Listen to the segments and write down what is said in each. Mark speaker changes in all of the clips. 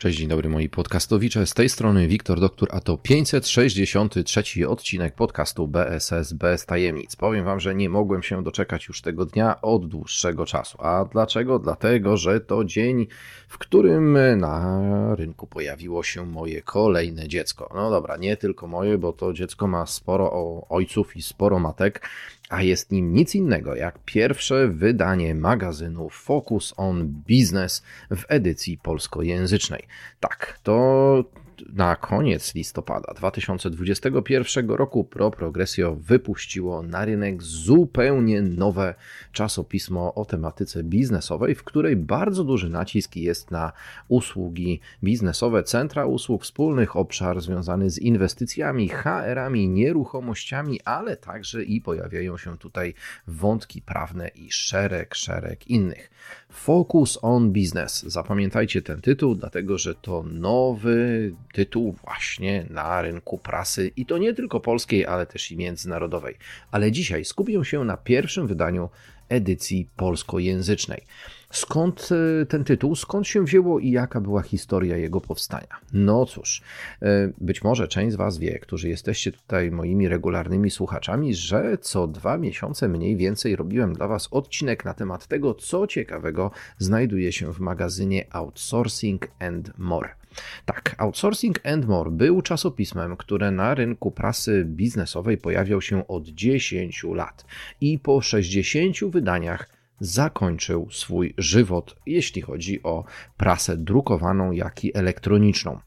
Speaker 1: Cześć, dzień dobry moi podcastowicze. Z tej strony Wiktor Doktor, a to 563 odcinek podcastu BSS bez tajemnic. Powiem wam, że nie mogłem się doczekać już tego dnia od dłuższego czasu. A dlaczego? Dlatego, że to dzień, w którym na rynku pojawiło się moje kolejne dziecko. No dobra, nie tylko moje, bo to dziecko ma sporo ojców i sporo matek, a jest nim nic innego jak pierwsze wydanie magazynu Focus on Business w edycji polskojęzycznej. Tak, to na koniec listopada 2021 roku Pro Progressio wypuściło na rynek zupełnie nowe czasopismo o tematyce biznesowej, w której bardzo duży nacisk jest na usługi biznesowe, centra usług wspólnych, obszar związany z inwestycjami, HR-ami, nieruchomościami, ale także i pojawiają się tutaj wątki prawne i szereg, szereg innych. Focus on Business. Zapamiętajcie ten tytuł, dlatego że to nowy tytuł właśnie na rynku prasy i to nie tylko polskiej, ale też i międzynarodowej. Ale dzisiaj skupię się na pierwszym wydaniu edycji polskojęzycznej. Skąd e, ten tytuł, skąd się wzięło i jaka była historia jego powstania? No cóż, e, być może część z Was wie, którzy jesteście tutaj moimi regularnymi słuchaczami, że co dwa miesiące mniej więcej robiłem dla Was odcinek na temat tego, co ciekawego znajduje się w magazynie Outsourcing and More. Tak, Outsourcing and More był czasopismem, które na rynku prasy biznesowej pojawiał się od 10 lat i po 60 wydaniach zakończył swój żywot, jeśli chodzi o prasę drukowaną, jak i elektroniczną.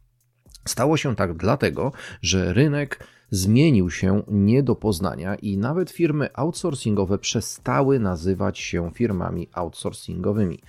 Speaker 1: Stało się tak dlatego, że rynek zmienił się nie do poznania i nawet firmy outsourcingowe przestały nazywać się firmami outsourcingowymi.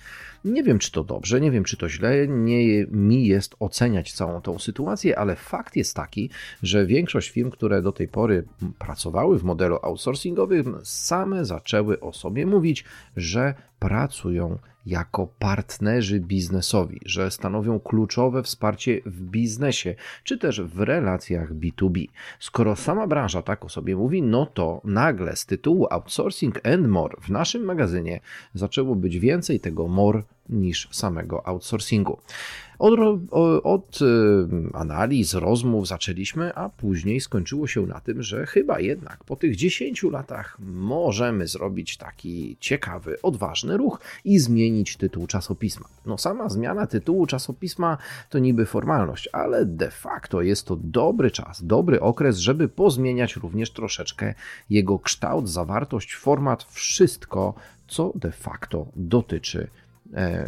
Speaker 1: Nie wiem, czy to dobrze, nie wiem, czy to źle, nie mi jest oceniać całą tą sytuację, ale fakt jest taki, że większość firm, które do tej pory pracowały w modelu outsourcingowym, same zaczęły o sobie mówić, że pracują jako partnerzy biznesowi, że stanowią kluczowe wsparcie w biznesie, czy też w relacjach B2B. Skoro sama branża tak o sobie mówi, no to nagle z tytułu Outsourcing and More w naszym magazynie zaczęło być więcej tego more niż samego outsourcingu. Od, od, analiz, rozmów zaczęliśmy, a później skończyło się na tym, że chyba jednak po tych 10 latach możemy zrobić taki ciekawy, odważny ruch i zmienić tytuł czasopisma. No sama zmiana tytułu czasopisma to niby formalność, ale de facto jest to dobry czas, dobry okres, żeby pozmieniać również troszeczkę jego kształt, zawartość, format, wszystko, co de facto dotyczy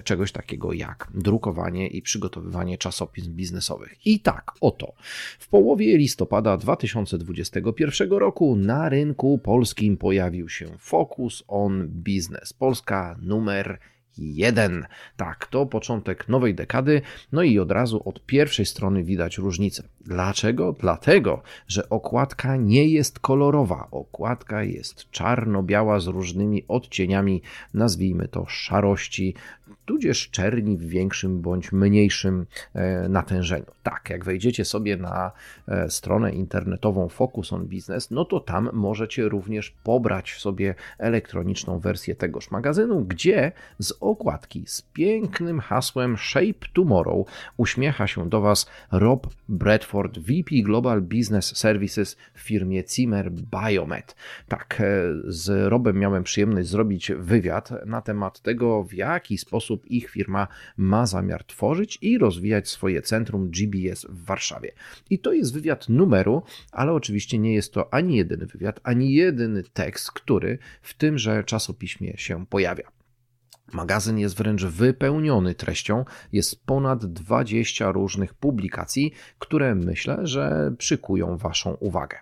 Speaker 1: czegoś takiego jak drukowanie i przygotowywanie czasopism biznesowych. I tak, oto, w połowie listopada 2021 roku na rynku polskim pojawił się Focus on Business Polska numer jeden. Tak, to początek nowej dekady, no i od razu od pierwszej strony widać różnicę. Dlaczego? Dlatego, że okładka nie jest kolorowa. Okładka jest czarno-biała z różnymi odcieniami, nazwijmy to szarości, tudzież czerni w większym bądź mniejszym e, natężeniu. Tak, jak wejdziecie sobie na e, stronę internetową Focus on Business, no to tam możecie również pobrać sobie elektroniczną wersję tegoż magazynu, gdzie z okładki z pięknym hasłem Shape Tomorrow uśmiecha się do Was Rob Bradford, VP Global Business Services w firmie Zimmer Biomed. Tak, e, z Robem miałem przyjemność zrobić wywiad na temat tego, w jaki sposób ich firma ma zamiar tworzyć i rozwijać swoje centrum GBS w Warszawie. I to jest wywiad numeru, ale oczywiście nie jest to ani jedyny wywiad, ani jedyny tekst, który w tymże czasopiśmie się pojawia. Magazyn jest wręcz wypełniony treścią, jest ponad 20 różnych publikacji, które myślę, że przykują Waszą uwagę.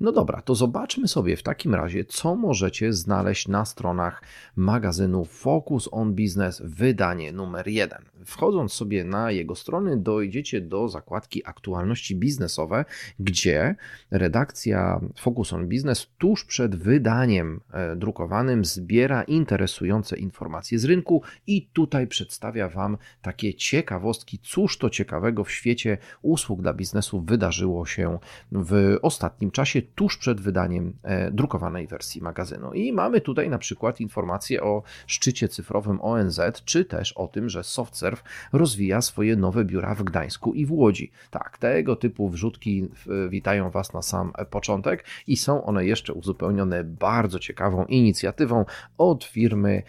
Speaker 1: No dobra, to zobaczmy sobie w takim razie, co możecie znaleźć na stronach magazynu Focus on Business, wydanie numer 1. Wchodząc sobie na jego strony, dojdziecie do zakładki aktualności biznesowe, gdzie redakcja Focus on Business tuż przed wydaniem e, drukowanym zbiera interesujące informacje z rynku i tutaj przedstawia Wam takie ciekawostki, cóż to ciekawego w świecie usług dla biznesu wydarzyło się w ostatnim czasie, tuż przed wydaniem e, drukowanej wersji magazynu. I mamy tutaj na przykład informacje o szczycie cyfrowym ONZ, czy też o tym, że SoftServe rozwija swoje nowe biura w Gdańsku i w Łodzi. Tak, tego typu wrzutki witają Was na sam początek i są one jeszcze uzupełnione bardzo ciekawą inicjatywą od firmy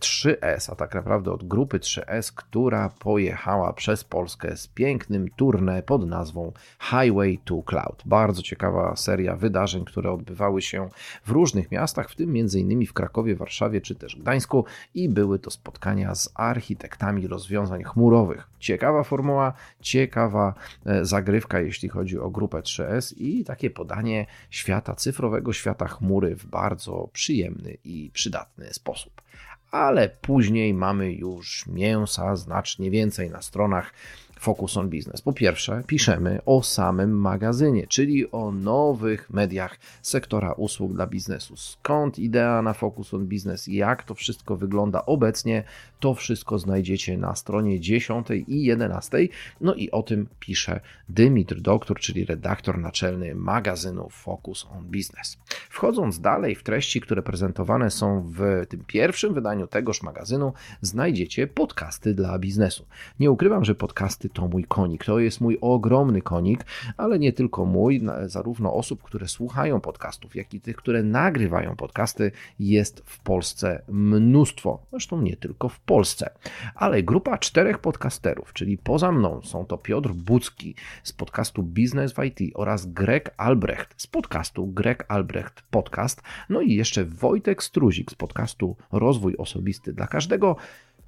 Speaker 1: 3S, e, a tak naprawdę od grupy 3S, która pojechała przez Polskę z pięknym tournée pod nazwą Highway to Cloud. Bardzo ciekawa seria wydarzeń, które odbywały się w różnych miastach, w tym m.in. w Krakowie, Warszawie czy też Gdańsku i były to spotkania z architektami rozwiązań chmurowych. Ciekawa formuła, ciekawa e, zagrywka, jeśli chodzi o grupę 3S i takie podanie świata cyfrowego, świata chmury w bardzo przyjemny i przydatny sposób ale później mamy już mięsa znacznie więcej na stronach Focus on Business. Po pierwsze, piszemy o samym magazynie, czyli o nowych mediach sektora usług dla biznesu. Skąd idea na Focus on Business, jak to wszystko wygląda obecnie, to wszystko znajdziecie na stronie 10 i 11. No i o tym pisze Dymitr Doktor, czyli redaktor naczelny magazynu Focus on Business. Wchodząc dalej w treści, które prezentowane są w tym pierwszym wydaniu tegoż magazynu, znajdziecie podcasty dla biznesu. Nie ukrywam, że podcasty to mój konik. To jest mój ogromny konik, ale nie tylko mój, zarówno osób, które słuchają podcastów, jak i tych, które nagrywają podcasty, jest w Polsce mnóstwo. Zresztą nie tylko w Polsce, ale grupa czterech podcasterów, czyli poza mną są to Piotr Bucki z podcastu Business w IT oraz Greg Albrecht z podcastu Greg Albrecht Podcast, no i jeszcze Wojtek Struzik z podcastu Rozwój Osobisty dla Każdego.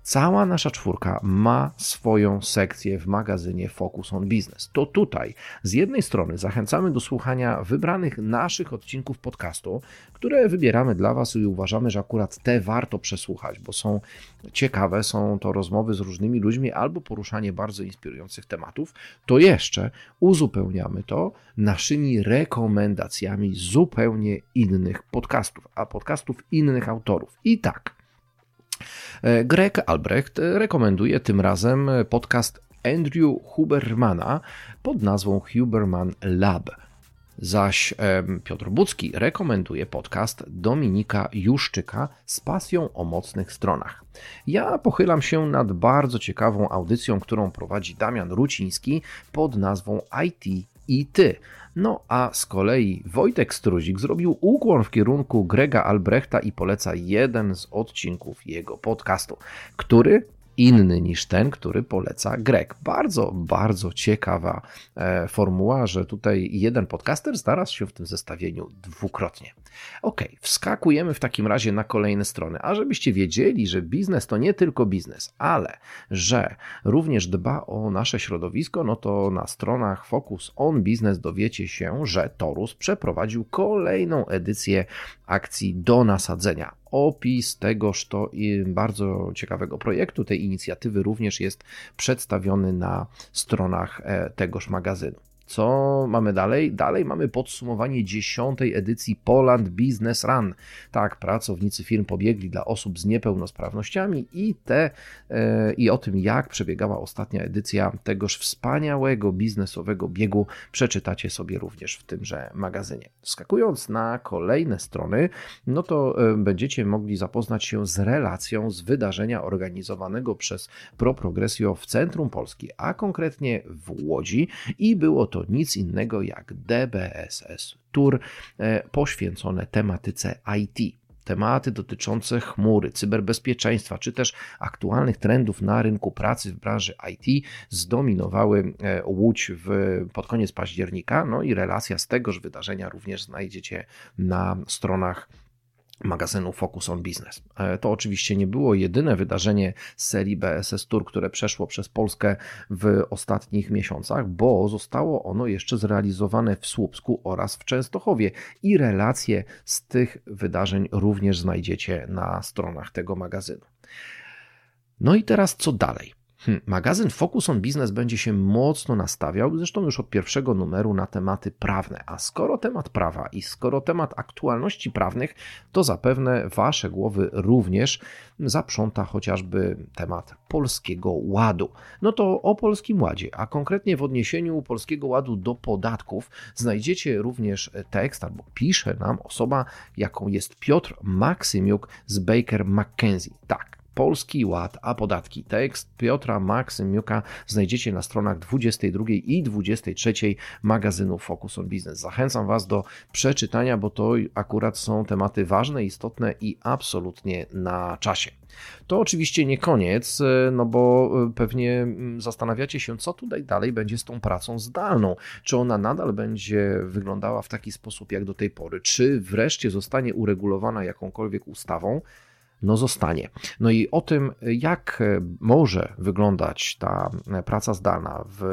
Speaker 1: Cała nasza czwórka ma swoją sekcję w magazynie Focus on Business. To tutaj z jednej strony zachęcamy do słuchania wybranych naszych odcinków podcastu, które wybieramy dla Was i uważamy, że akurat te warto przesłuchać, bo są ciekawe, są to rozmowy z różnymi ludźmi albo poruszanie bardzo inspirujących tematów. To jeszcze uzupełniamy to naszymi rekomendacjami zupełnie innych podcastów, a podcastów innych autorów. I tak. E, Greg Albrecht rekomenduje tym razem podcast Andrew Hubermana pod nazwą Huberman Lab. Zaś Piotr Bucki rekomenduje podcast Dominika Juszczyka z pasją o mocnych stronach. Ja pochylam się nad bardzo ciekawą audycją, którą prowadzi Damian Ruciński pod nazwą IT i Ty. No a z kolei Wojtek Struzik zrobił ukłon w kierunku Grega Albrechta i poleca jeden z odcinków jego podcastu, który inny niż ten, który poleca Greg. Bardzo, bardzo ciekawa e, formuła, że tutaj jeden podcaster znalazł się w tym zestawieniu dwukrotnie. Ok, wskakujemy w takim razie na kolejne strony. A żebyście wiedzieli, że biznes to nie tylko biznes, ale że również dba o nasze środowisko, no to na stronach Focus on Business dowiecie się, że Torus przeprowadził kolejną edycję akcji do nasadzenia opis tegoż to bardzo ciekawego projektu, tej inicjatywy również jest przedstawiony na stronach e, tegoż magazynu. Co mamy dalej? Dalej mamy podsumowanie dziesiątej edycji Poland Business Run. Tak, pracownicy firm pobiegli dla osób z niepełnosprawnościami i, te, e, i o tym, jak przebiegała ostatnia edycja tegoż wspaniałego biznesowego biegu, przeczytacie sobie również w tymże magazynie. Skakując na kolejne strony, no to e, będziecie mogli zapoznać się z relacją z wydarzenia organizowanego przez Pro Progressio w centrum Polski, a konkretnie w Łodzi i było to nic innego jak DBSS Tour e, poświęcone tematyce IT. Tematy dotyczące chmury, cyberbezpieczeństwa, czy też aktualnych trendów na rynku pracy w branży IT zdominowały e, Łódź w, pod koniec października. No i relacja z tegoż wydarzenia również znajdziecie na stronach magazynu Focus on Business. E, to oczywiście nie było jedyne wydarzenie z serii BSS Tour, które przeszło przez Polskę w ostatnich miesiącach, bo zostało ono jeszcze zrealizowane w Słupsku oraz w Częstochowie i relacje z tych wydarzeń również znajdziecie na stronach tego magazynu. No i teraz co dalej? Hmm, magazyn Focus on Business będzie się mocno nastawiał, zresztą już od pierwszego numeru, na tematy prawne. A skoro temat prawa i skoro temat aktualności prawnych, to zapewne Wasze głowy również zaprząta chociażby temat polskiego ładu. No to o polskim ładzie, a konkretnie w odniesieniu polskiego ładu do podatków, znajdziecie również tekst, albo pisze nam osoba, jaką jest Piotr Maksymiuk z Baker McKenzie. Tak, Polski Ład, a podatki. Tekst Piotra Maksymiuka znajdziecie na stronach 22 i 23 magazynu Focus on Business. Zachęcam Was do przeczytania, bo to akurat są tematy ważne, istotne i absolutnie na czasie. To oczywiście nie koniec, no bo pewnie zastanawiacie się, co tutaj dalej będzie z tą pracą zdalną. Czy ona nadal będzie wyglądała w taki sposób jak do tej pory? Czy wreszcie zostanie uregulowana jakąkolwiek ustawą? No zostanie. No i o tym, jak może wyglądać ta praca zdalna w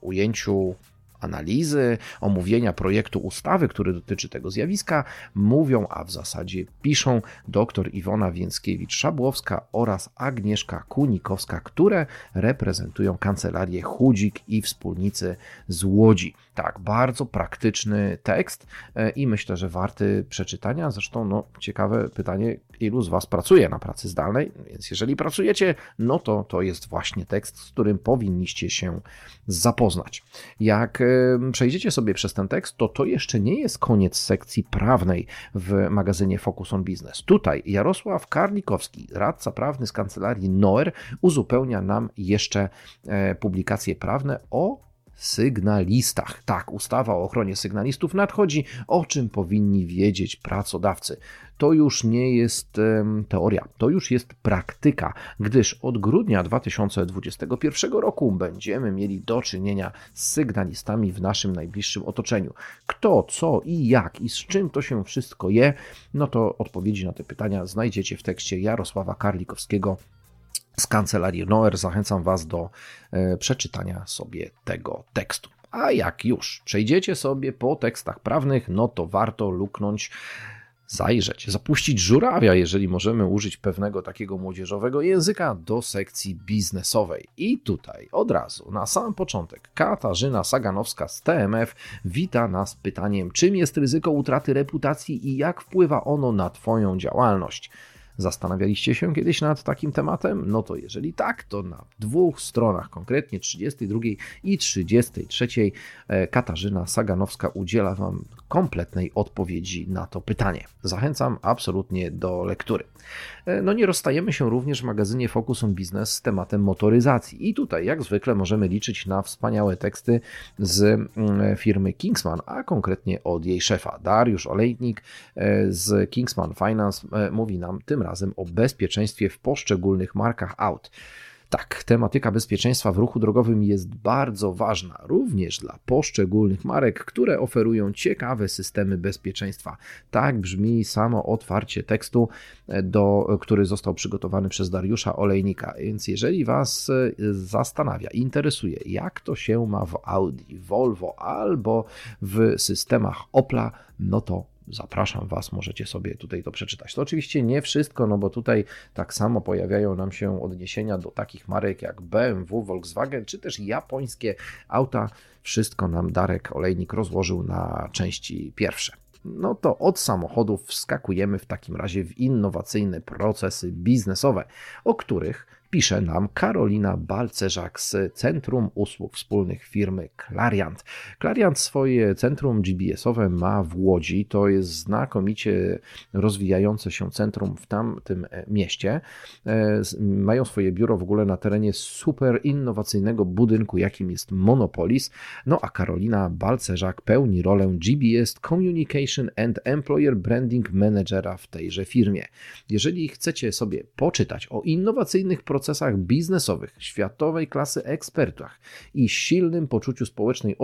Speaker 1: ujęciu analizy, omówienia projektu ustawy, który dotyczy tego zjawiska, mówią, a w zasadzie piszą dr Iwona Więckiewicz-Szabłowska oraz Agnieszka Kunikowska, które reprezentują kancelarię Chudzik i wspólnicy z Łodzi. Tak, bardzo praktyczny tekst e, i myślę, że warty przeczytania. Zresztą, no, ciekawe pytanie, ilu z Was pracuje na pracy zdalnej, więc jeżeli pracujecie, no to to jest właśnie tekst, z którym powinniście się zapoznać. Jak przejdziecie sobie przez ten tekst, to to jeszcze nie jest koniec sekcji prawnej w magazynie Focus on Business. Tutaj Jarosław Karnikowski, radca prawny z kancelarii Noer, uzupełnia nam jeszcze e, publikacje prawne o sygnalistach. Tak, ustawa o ochronie sygnalistów nadchodzi, o czym powinni wiedzieć pracodawcy. To już nie jest teoria, to już jest praktyka, gdyż od grudnia 2021 roku będziemy mieli do czynienia z sygnalistami w naszym najbliższym otoczeniu. Kto, co i jak i z czym to się wszystko je, no to odpowiedzi na te pytania znajdziecie w tekście Jarosława Karlikowskiego z kancelarii Noer. Zachęcam Was do e, przeczytania sobie tego tekstu. A jak już przejdziecie sobie po tekstach prawnych, no to warto luknąć zajrzeć, zapuścić żurawia, jeżeli możemy użyć pewnego takiego młodzieżowego języka, do sekcji biznesowej. I tutaj od razu, na sam początek, Katarzyna Saganowska z TMF wita nas pytaniem, czym jest ryzyko utraty reputacji i jak wpływa ono na Twoją działalność. Zastanawialiście się kiedyś nad takim tematem? No to jeżeli tak, to na dwóch stronach, konkretnie 32 i 33, e, Katarzyna Saganowska udziela Wam kompletnej odpowiedzi na to pytanie. Zachęcam absolutnie do lektury. E, no nie rozstajemy się również w magazynie Focus on Business z tematem motoryzacji i tutaj jak zwykle możemy liczyć na wspaniałe teksty z mm, firmy Kingsman, a konkretnie od jej szefa. Dariusz Olejnik e, z Kingsman Finance mówi nam tym razem o bezpieczeństwie w poszczególnych markach aut. Tak, tematyka bezpieczeństwa w ruchu drogowym jest bardzo ważna, również dla poszczególnych marek, które oferują ciekawe systemy bezpieczeństwa. Tak brzmi samo otwarcie tekstu, do, który został przygotowany przez Dariusza Olejnika. Więc jeżeli Was zastanawia, interesuje, jak to się ma w Audi, Volvo albo w systemach Opla, no to zapraszam Was, możecie sobie tutaj to przeczytać. To oczywiście nie wszystko, no bo tutaj tak samo pojawiają nam się odniesienia do takich marek jak BMW, Volkswagen, czy też japońskie auta. Wszystko nam Darek Olejnik rozłożył na części pierwsze. No to od samochodów wskakujemy w takim razie w innowacyjne procesy biznesowe, o których pisze nam Karolina Balcerzak z Centrum Usług Wspólnych firmy Clariant. Clariant swoje centrum GBS-owe ma w Łodzi. To jest znakomicie rozwijające się centrum w tamtym e, mieście. E, mają swoje biuro w ogóle na terenie super innowacyjnego budynku, jakim jest Monopolis. No a Karolina Balcerzak pełni rolę GBS Communication and Employer Branding Managera w tejże firmie. Jeżeli chcecie sobie poczytać o innowacyjnych procesach, procesach biznesowych, światowej klasy ekspertach i silnym poczuciu społecznej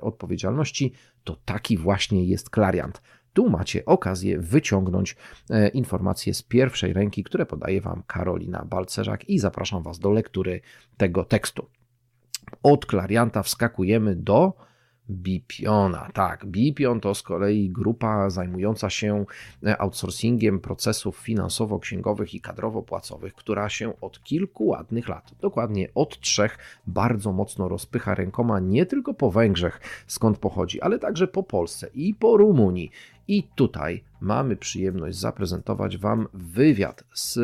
Speaker 1: odpowiedzialności, to taki właśnie jest Clariant. Tu macie okazję wyciągnąć e, informacje z pierwszej ręki, które podaje Wam Karolina Balcerzak i zapraszam Was do lektury tego tekstu. Od klarianta wskakujemy do Bipiona. Tak, Bipion to z kolei grupa zajmująca się e, outsourcingiem procesów finansowo-księgowych i kadrowo-płacowych, która się od kilku ładnych lat, dokładnie od trzech, bardzo mocno rozpycha rękoma nie tylko po Węgrzech, skąd pochodzi, ale także po Polsce i po Rumunii. I tutaj mamy przyjemność zaprezentować Wam wywiad z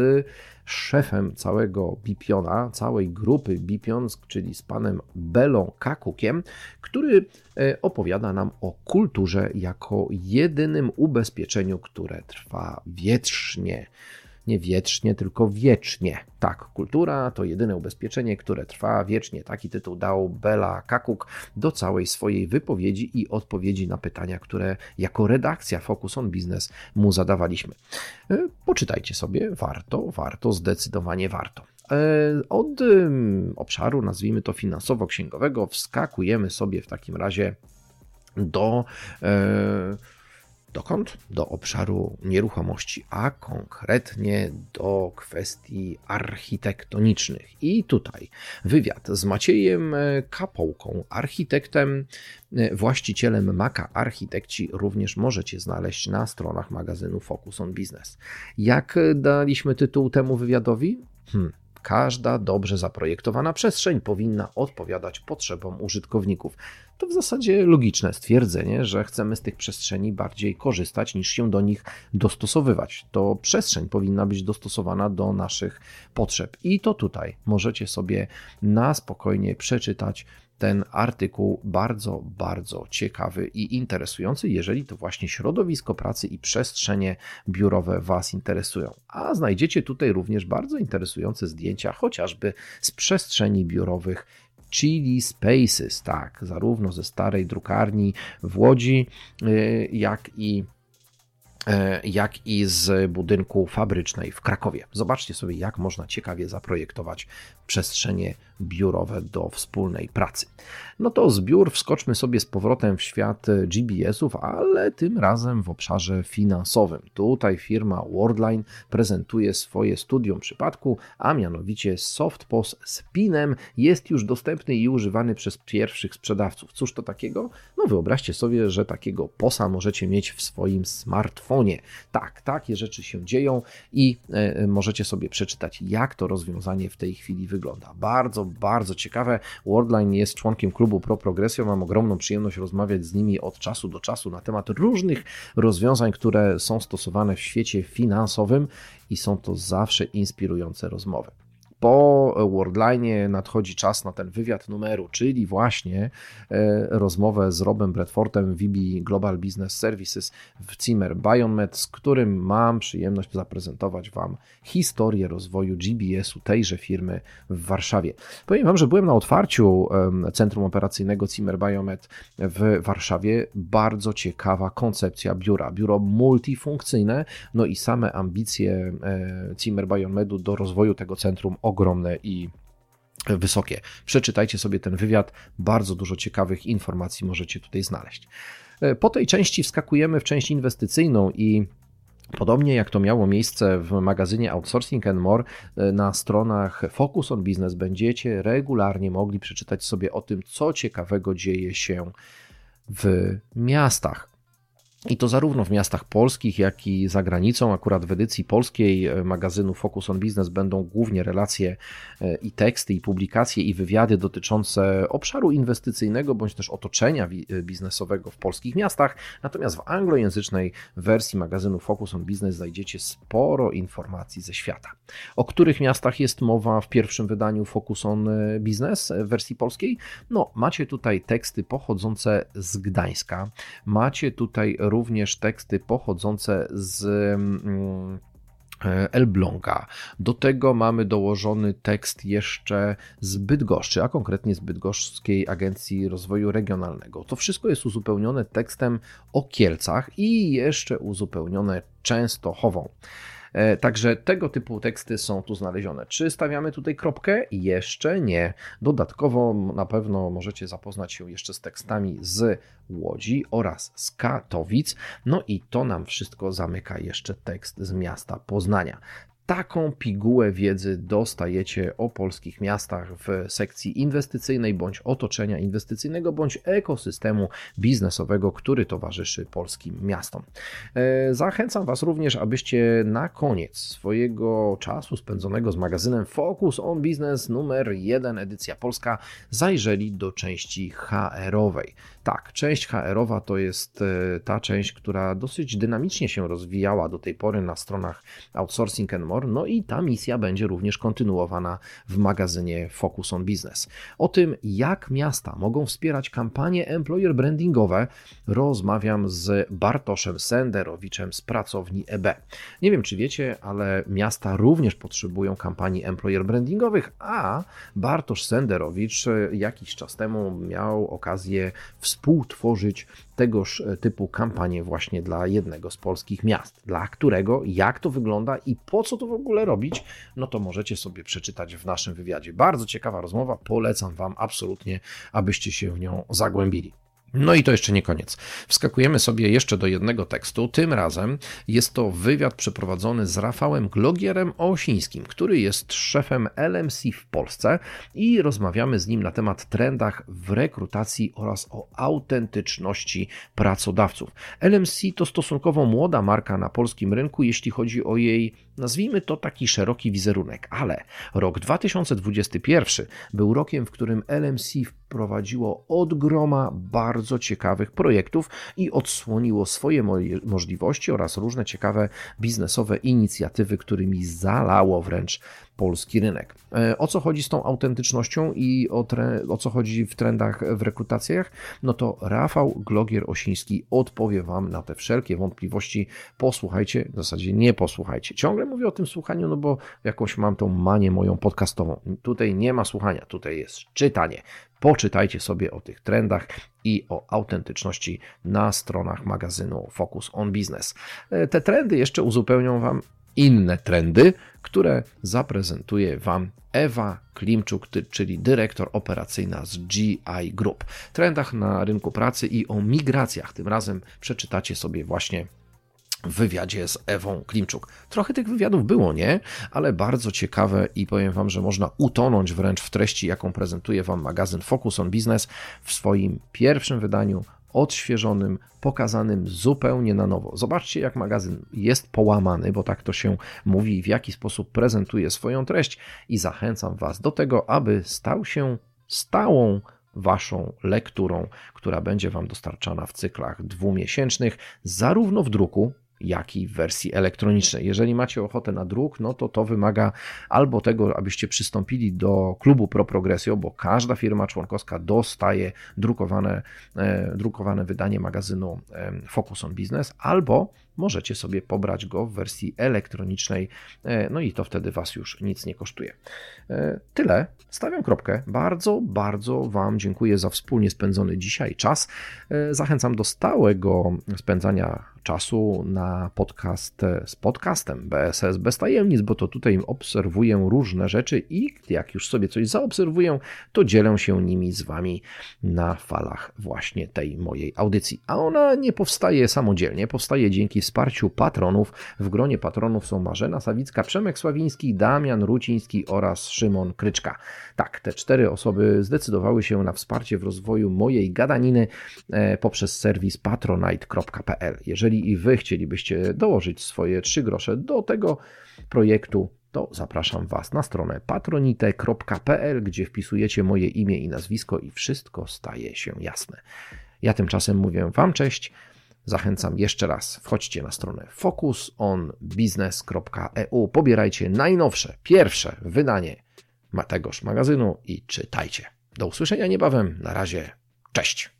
Speaker 1: szefem całego Bipiona, całej grupy Bipion, czyli z panem Belą Kakukiem, który e, opowiada nam o kulturze jako jedynym ubezpieczeniu, które trwa wietrznie nie wiecznie, tylko wiecznie. Tak, kultura to jedyne ubezpieczenie, które trwa wiecznie. Taki tytuł dał Bela Kakuk do całej swojej wypowiedzi i odpowiedzi na pytania, które jako redakcja Focus on Business mu zadawaliśmy. E, poczytajcie sobie, warto, warto, zdecydowanie warto. E, od obszaru, nazwijmy to finansowo-księgowego, wskakujemy sobie w takim razie do e, Dokąd? Do obszaru nieruchomości, a konkretnie do kwestii architektonicznych. I tutaj wywiad z Maciejem Kapołką, architektem, właścicielem Maka Architekci, również możecie znaleźć na stronach magazynu Focus on Business. Jak daliśmy tytuł temu wywiadowi? Hmm, Każda dobrze zaprojektowana przestrzeń powinna odpowiadać potrzebom użytkowników. To w zasadzie logiczne stwierdzenie, że chcemy z tych przestrzeni bardziej korzystać niż się do nich dostosowywać. To przestrzeń powinna być dostosowana do naszych potrzeb. I to tutaj możecie sobie na spokojnie przeczytać ten artykuł bardzo, bardzo ciekawy i interesujący, jeżeli to właśnie środowisko pracy i przestrzenie biurowe Was interesują. A znajdziecie tutaj również bardzo interesujące zdjęcia, chociażby z przestrzeni biurowych Chili Spaces, tak, zarówno ze starej drukarni w Łodzi, y, jak i jak i z budynku fabrycznej w Krakowie. Zobaczcie sobie, jak można ciekawie zaprojektować przestrzenie biurowe do wspólnej pracy. No to z biur wskoczmy sobie z powrotem w świat GBS-ów, ale tym razem w obszarze finansowym. Tutaj firma Worldline prezentuje swoje studium przypadku, a mianowicie SoftPOS z PIN-em jest już dostępny i używany przez pierwszych sprzedawców. Cóż to takiego? No wyobraźcie sobie, że takiego POSa możecie mieć w swoim smartfonie telefonie. Tak, takie rzeczy się dzieją i e, możecie sobie przeczytać, jak to rozwiązanie w tej chwili wygląda. Bardzo, bardzo ciekawe. Worldline jest członkiem klubu Pro Progressio. Mam ogromną przyjemność rozmawiać z nimi od czasu do czasu na temat różnych rozwiązań, które są stosowane w świecie finansowym i są to zawsze inspirujące rozmowy po Worldline nadchodzi czas na ten wywiad numeru, czyli właśnie e, rozmowę z Robem Bradfordem VB Global Business Services w Zimmer Biomed, z którym mam przyjemność zaprezentować Wam historię rozwoju GBS-u tejże firmy w Warszawie. Powiem Wam, że byłem na otwarciu Centrum Operacyjnego Zimmer Biomed w Warszawie. Bardzo ciekawa koncepcja biura. Biuro multifunkcyjne, no i same ambicje e, Zimmer Biomedu do rozwoju tego centrum ogromne i wysokie. Przeczytajcie sobie ten wywiad, bardzo dużo ciekawych informacji możecie tutaj znaleźć. E, po tej części wskakujemy w część inwestycyjną i Podobnie jak to miało miejsce w magazynie Outsourcing and More, e, na stronach Focus on Business będziecie regularnie mogli przeczytać sobie o tym, co ciekawego dzieje się w miastach. I to zarówno w miastach polskich, jak i za granicą. Akurat w edycji polskiej e, magazynu Focus on Business będą głównie relacje e, i teksty, i publikacje, i wywiady dotyczące obszaru inwestycyjnego bądź też otoczenia e, biznesowego w polskich miastach. Natomiast w anglojęzycznej wersji magazynu Focus on Business znajdziecie sporo informacji ze świata. O których miastach jest mowa w pierwszym wydaniu Focus on Business w wersji polskiej? No, macie tutaj teksty pochodzące z Gdańska, macie tutaj teksty pochodzące z mm, e, Elbląga. Do tego mamy dołożony tekst jeszcze z Bydgoszczy, a konkretnie z Bydgoszczskiej Agencji Rozwoju Regionalnego. To wszystko jest uzupełnione tekstem o Kielcach i jeszcze uzupełnione Częstochową. E, także tego typu teksty są tu znalezione. Czy stawiamy tutaj kropkę? Jeszcze nie. Dodatkowo na pewno możecie zapoznać się jeszcze z tekstami z Łodzi oraz z Katowic. No i to nam wszystko zamyka jeszcze tekst z miasta Poznania taką pigułę wiedzy dostajecie o polskich miastach w sekcji inwestycyjnej bądź otoczenia inwestycyjnego bądź ekosystemu biznesowego, który towarzyszy polskim miastom. E, zachęcam Was również, abyście na koniec swojego czasu spędzonego z magazynem Focus on Business numer 1 edycja polska zajrzeli do części HR-owej. Tak, część HR-owa to jest e, ta część, która dosyć dynamicznie się rozwijała do tej pory na stronach Outsourcing and More, no i ta misja będzie również kontynuowana w magazynie Focus on Business. O tym, jak miasta mogą wspierać kampanie employer brandingowe, rozmawiam z Bartoszem Senderowiczem z pracowni EB. Nie wiem, czy wiecie, ale miasta również potrzebują kampanii employer brandingowych, a Bartosz Senderowicz e, jakiś czas temu miał okazję wspomnieć współtworzyć tegoż e, typu kampanię właśnie dla jednego z polskich miast. Dla którego, jak to wygląda i po co to w ogóle robić, no to możecie sobie przeczytać w naszym wywiadzie. Bardzo ciekawa rozmowa, polecam Wam absolutnie, abyście się w nią zagłębili. No i to jeszcze nie koniec. Wskakujemy sobie jeszcze do jednego tekstu. Tym razem jest to wywiad przeprowadzony z Rafałem Glogierem Osińskim, który jest szefem LMC w Polsce i rozmawiamy z nim na temat trendach w rekrutacji oraz o autentyczności pracodawców. LMC to stosunkowo młoda marka na polskim rynku, jeśli chodzi o jej, nazwijmy to taki szeroki wizerunek, ale rok 2021 był rokiem, w którym LMC wprowadziło od groma bardzo ciekawych projektów i odsłoniło swoje możliwości oraz różne ciekawe biznesowe inicjatywy, którymi zalało wręcz polski rynek. E, o co chodzi z tą autentycznością i o, o co chodzi w trendach w rekrutacjach? No to Rafał Glogier-Osiński odpowie Wam na te wszelkie wątpliwości. Posłuchajcie, w zasadzie nie posłuchajcie. Ciągle mówię o tym słuchaniu, no bo jakąś mam tą manię moją podcastową. Tutaj nie ma słuchania, tutaj jest czytanie. Poczytajcie sobie o tych trendach i o autentyczności na stronach magazynu Focus on Business. E, te trendy jeszcze uzupełnią Wam inne trendy, które zaprezentuje Wam Ewa Klimczuk, czyli dyrektor operacyjna z GI Group. Trendach na rynku pracy i o migracjach. Tym razem przeczytacie sobie właśnie w wywiadzie z Ewą Klimczuk. Trochę tych wywiadów było, nie? Ale bardzo ciekawe i powiem Wam, że można utonąć wręcz w treści, jaką prezentuje Wam magazyn Focus on Business w swoim pierwszym wydaniu odświeżonym, pokazanym zupełnie na nowo. Zobaczcie, jak magazyn jest połamany, bo tak to się mówi, w jaki sposób prezentuje swoją treść i zachęcam Was do tego, aby stał się stałą Waszą lekturą, która będzie Wam dostarczana w cyklach dwumiesięcznych, zarówno w druku, jak i w wersji elektronicznej. Jeżeli macie ochotę na druk, no to to wymaga albo tego, abyście przystąpili do klubu Pro Progressio, bo każda firma członkowska dostaje drukowane, e, drukowane wydanie magazynu Focus on Business, albo możecie sobie pobrać go w wersji elektronicznej, e, no i to wtedy Was już nic nie kosztuje. E, tyle, stawiam kropkę. Bardzo, bardzo Wam dziękuję za wspólnie spędzony dzisiaj czas. E, zachęcam do stałego spędzania czasu na podcast z podcastem BSS bez tajemnic, bo to tutaj obserwuję różne rzeczy i jak już sobie coś zaobserwuję, to dzielę się nimi z Wami na falach właśnie tej mojej audycji. A ona nie powstaje samodzielnie, powstaje dzięki wsparciu patronów. W gronie patronów są Marzena Sawicka, Przemek Sławiński, Damian Ruciński oraz Szymon Kryczka. Tak, te cztery osoby zdecydowały się na wsparcie w rozwoju mojej gadaniny e, poprzez serwis patronite.pl. Jeżeli i wy chcielibyście dołożyć swoje trzy grosze do tego projektu, to zapraszam Was na stronę patronite.pl, gdzie wpisujecie moje imię i nazwisko i wszystko staje się jasne. Ja tymczasem mówię Wam cześć. Zachęcam jeszcze raz, wchodźcie na stronę focusonbusiness.eu, pobierajcie najnowsze, pierwsze wydanie tegoż magazynu i czytajcie. Do usłyszenia niebawem. Na razie. Cześć.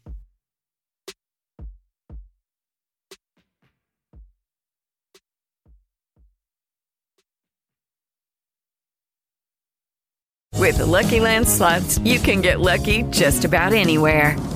Speaker 2: With the Lucky Land slots, you can get lucky just about anywhere.